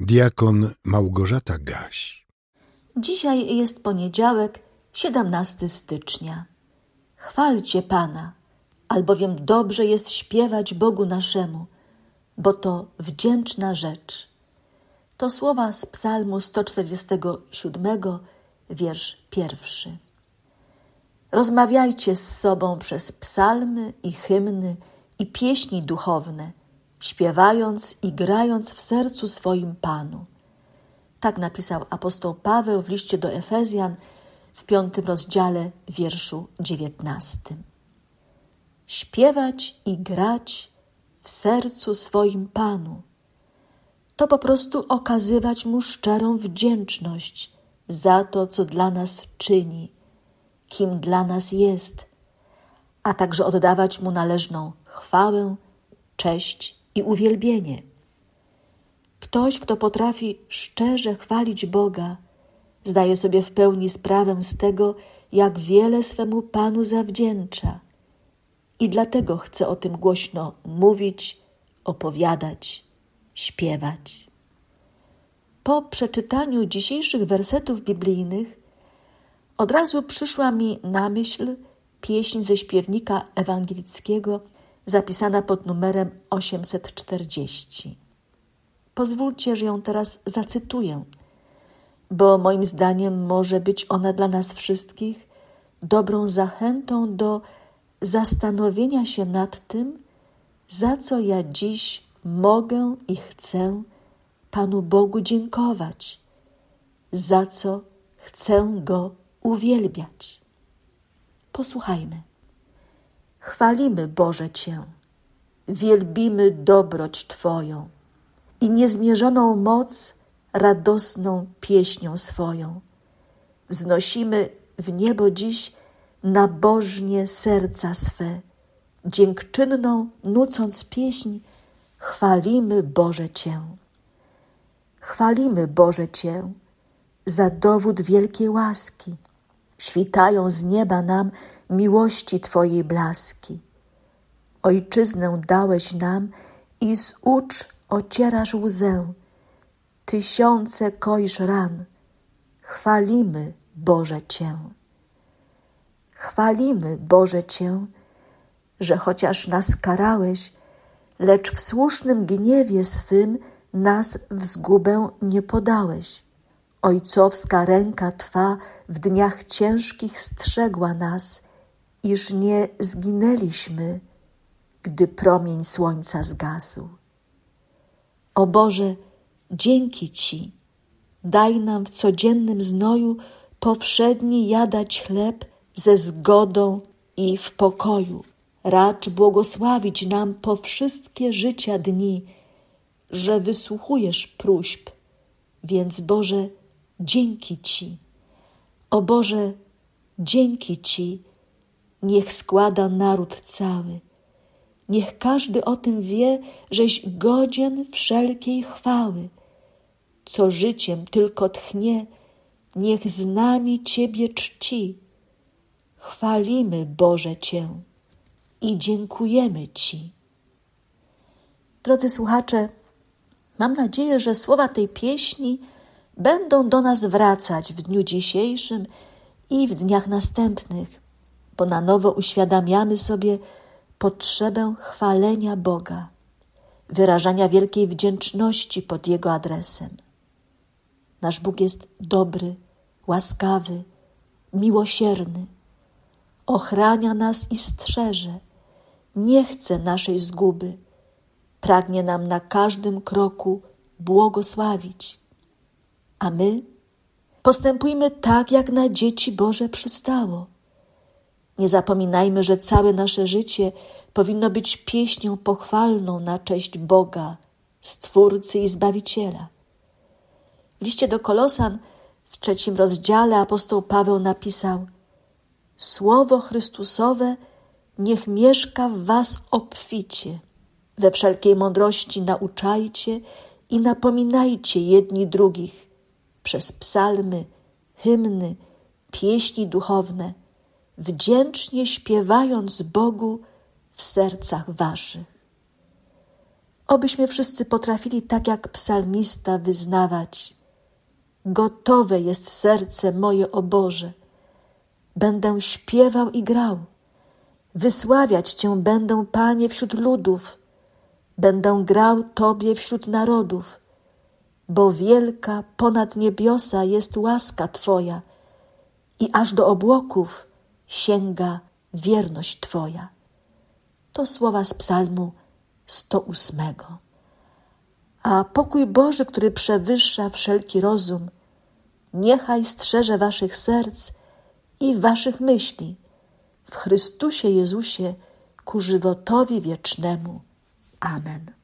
Diakon Małgorzata Gaś. Dzisiaj jest poniedziałek, 17 stycznia. Chwalcie Pana, albowiem dobrze jest śpiewać Bogu naszemu, bo to wdzięczna rzecz. To słowa z Psalmu 147, wiersz pierwszy. Rozmawiajcie z sobą przez psalmy i hymny i pieśni duchowne – śpiewając i grając w sercu swoim Panu. Tak napisał apostoł Paweł w liście do Efezjan w piątym rozdziale, wierszu dziewiętnastym. Śpiewać i grać w sercu swoim Panu. To po prostu okazywać Mu szczerą wdzięczność za to, co dla nas czyni, kim dla nas jest, a także oddawać Mu należną chwałę, cześć i uwielbienie. Ktoś, kto potrafi szczerze chwalić Boga, zdaje sobie w pełni sprawę z tego, jak wiele swemu Panu zawdzięcza. I dlatego chce o tym głośno mówić, opowiadać, śpiewać. Po przeczytaniu dzisiejszych wersetów biblijnych od razu przyszła mi na myśl pieśń ze śpiewnika ewangelickiego zapisana pod numerem 840. Pozwólcie, że ją teraz zacytuję, bo moim zdaniem może być ona dla nas wszystkich dobrą zachętą do zastanowienia się nad tym, za co ja dziś mogę i chcę Panu Bogu dziękować, za co chcę Go uwielbiać. Posłuchajmy. Chwalimy, Boże, Cię, wielbimy dobroć Twoją i niezmierzoną moc radosną pieśnią swoją. Wznosimy w niebo dziś nabożnie serca swe, dziękczynną nucąc pieśń, chwalimy Boże Cię. Chwalimy Boże Cię za dowód wielkiej łaski. Świtają z nieba nam miłości Twojej blaski. Ojczyznę dałeś nam i z ucz ocierasz łzę. Tysiące koisz ran. Chwalimy, Boże Cię. Chwalimy, Boże Cię, że chociaż nas karałeś, lecz w słusznym gniewie swym nas w zgubę nie podałeś. Ojcowska ręka Twa w dniach ciężkich strzegła nas iż nie zginęliśmy, gdy promień słońca zgasł. O Boże, dzięki Ci, daj nam w codziennym znoju powszedni jadać chleb ze zgodą i w pokoju. Racz błogosławić nam po wszystkie życia dni, że wysłuchujesz próśb, więc Boże, dzięki Ci. O Boże, dzięki Ci, niech składa naród cały. Niech każdy o tym wie, żeś godzien wszelkiej chwały. Co życiem tylko tchnie, niech z nami Ciebie czci. Chwalimy, Boże, Cię i dziękujemy Ci. Drodzy słuchacze, mam nadzieję, że słowa tej pieśni będą do nas wracać w dniu dzisiejszym i w dniach następnych bo na nowo uświadamiamy sobie potrzebę chwalenia Boga, wyrażania wielkiej wdzięczności pod Jego adresem. Nasz Bóg jest dobry, łaskawy, miłosierny, ochrania nas i strzeże, nie chce naszej zguby, pragnie nam na każdym kroku błogosławić. A my postępujmy tak, jak na dzieci Boże przystało nie zapominajmy, że całe nasze życie powinno być pieśnią pochwalną na cześć Boga, Stwórcy i Zbawiciela. W liście do Kolosan w trzecim rozdziale apostoł Paweł napisał: Słowo Chrystusowe niech mieszka w was obficie. We wszelkiej mądrości nauczajcie i napominajcie jedni drugich przez psalmy, hymny, pieśni duchowne wdzięcznie śpiewając Bogu w sercach waszych. Obyśmy wszyscy potrafili tak jak psalmista wyznawać. Gotowe jest serce moje, o Boże. Będę śpiewał i grał. Wysławiać Cię będę, Panie, wśród ludów. Będę grał Tobie wśród narodów, bo wielka ponad niebiosa jest łaska Twoja i aż do obłoków sięga wierność Twoja. To słowa z Psalmu 108. A pokój Boży, który przewyższa wszelki rozum, niechaj strzeże waszych serc i waszych myśli w Chrystusie Jezusie ku żywotowi wiecznemu. Amen.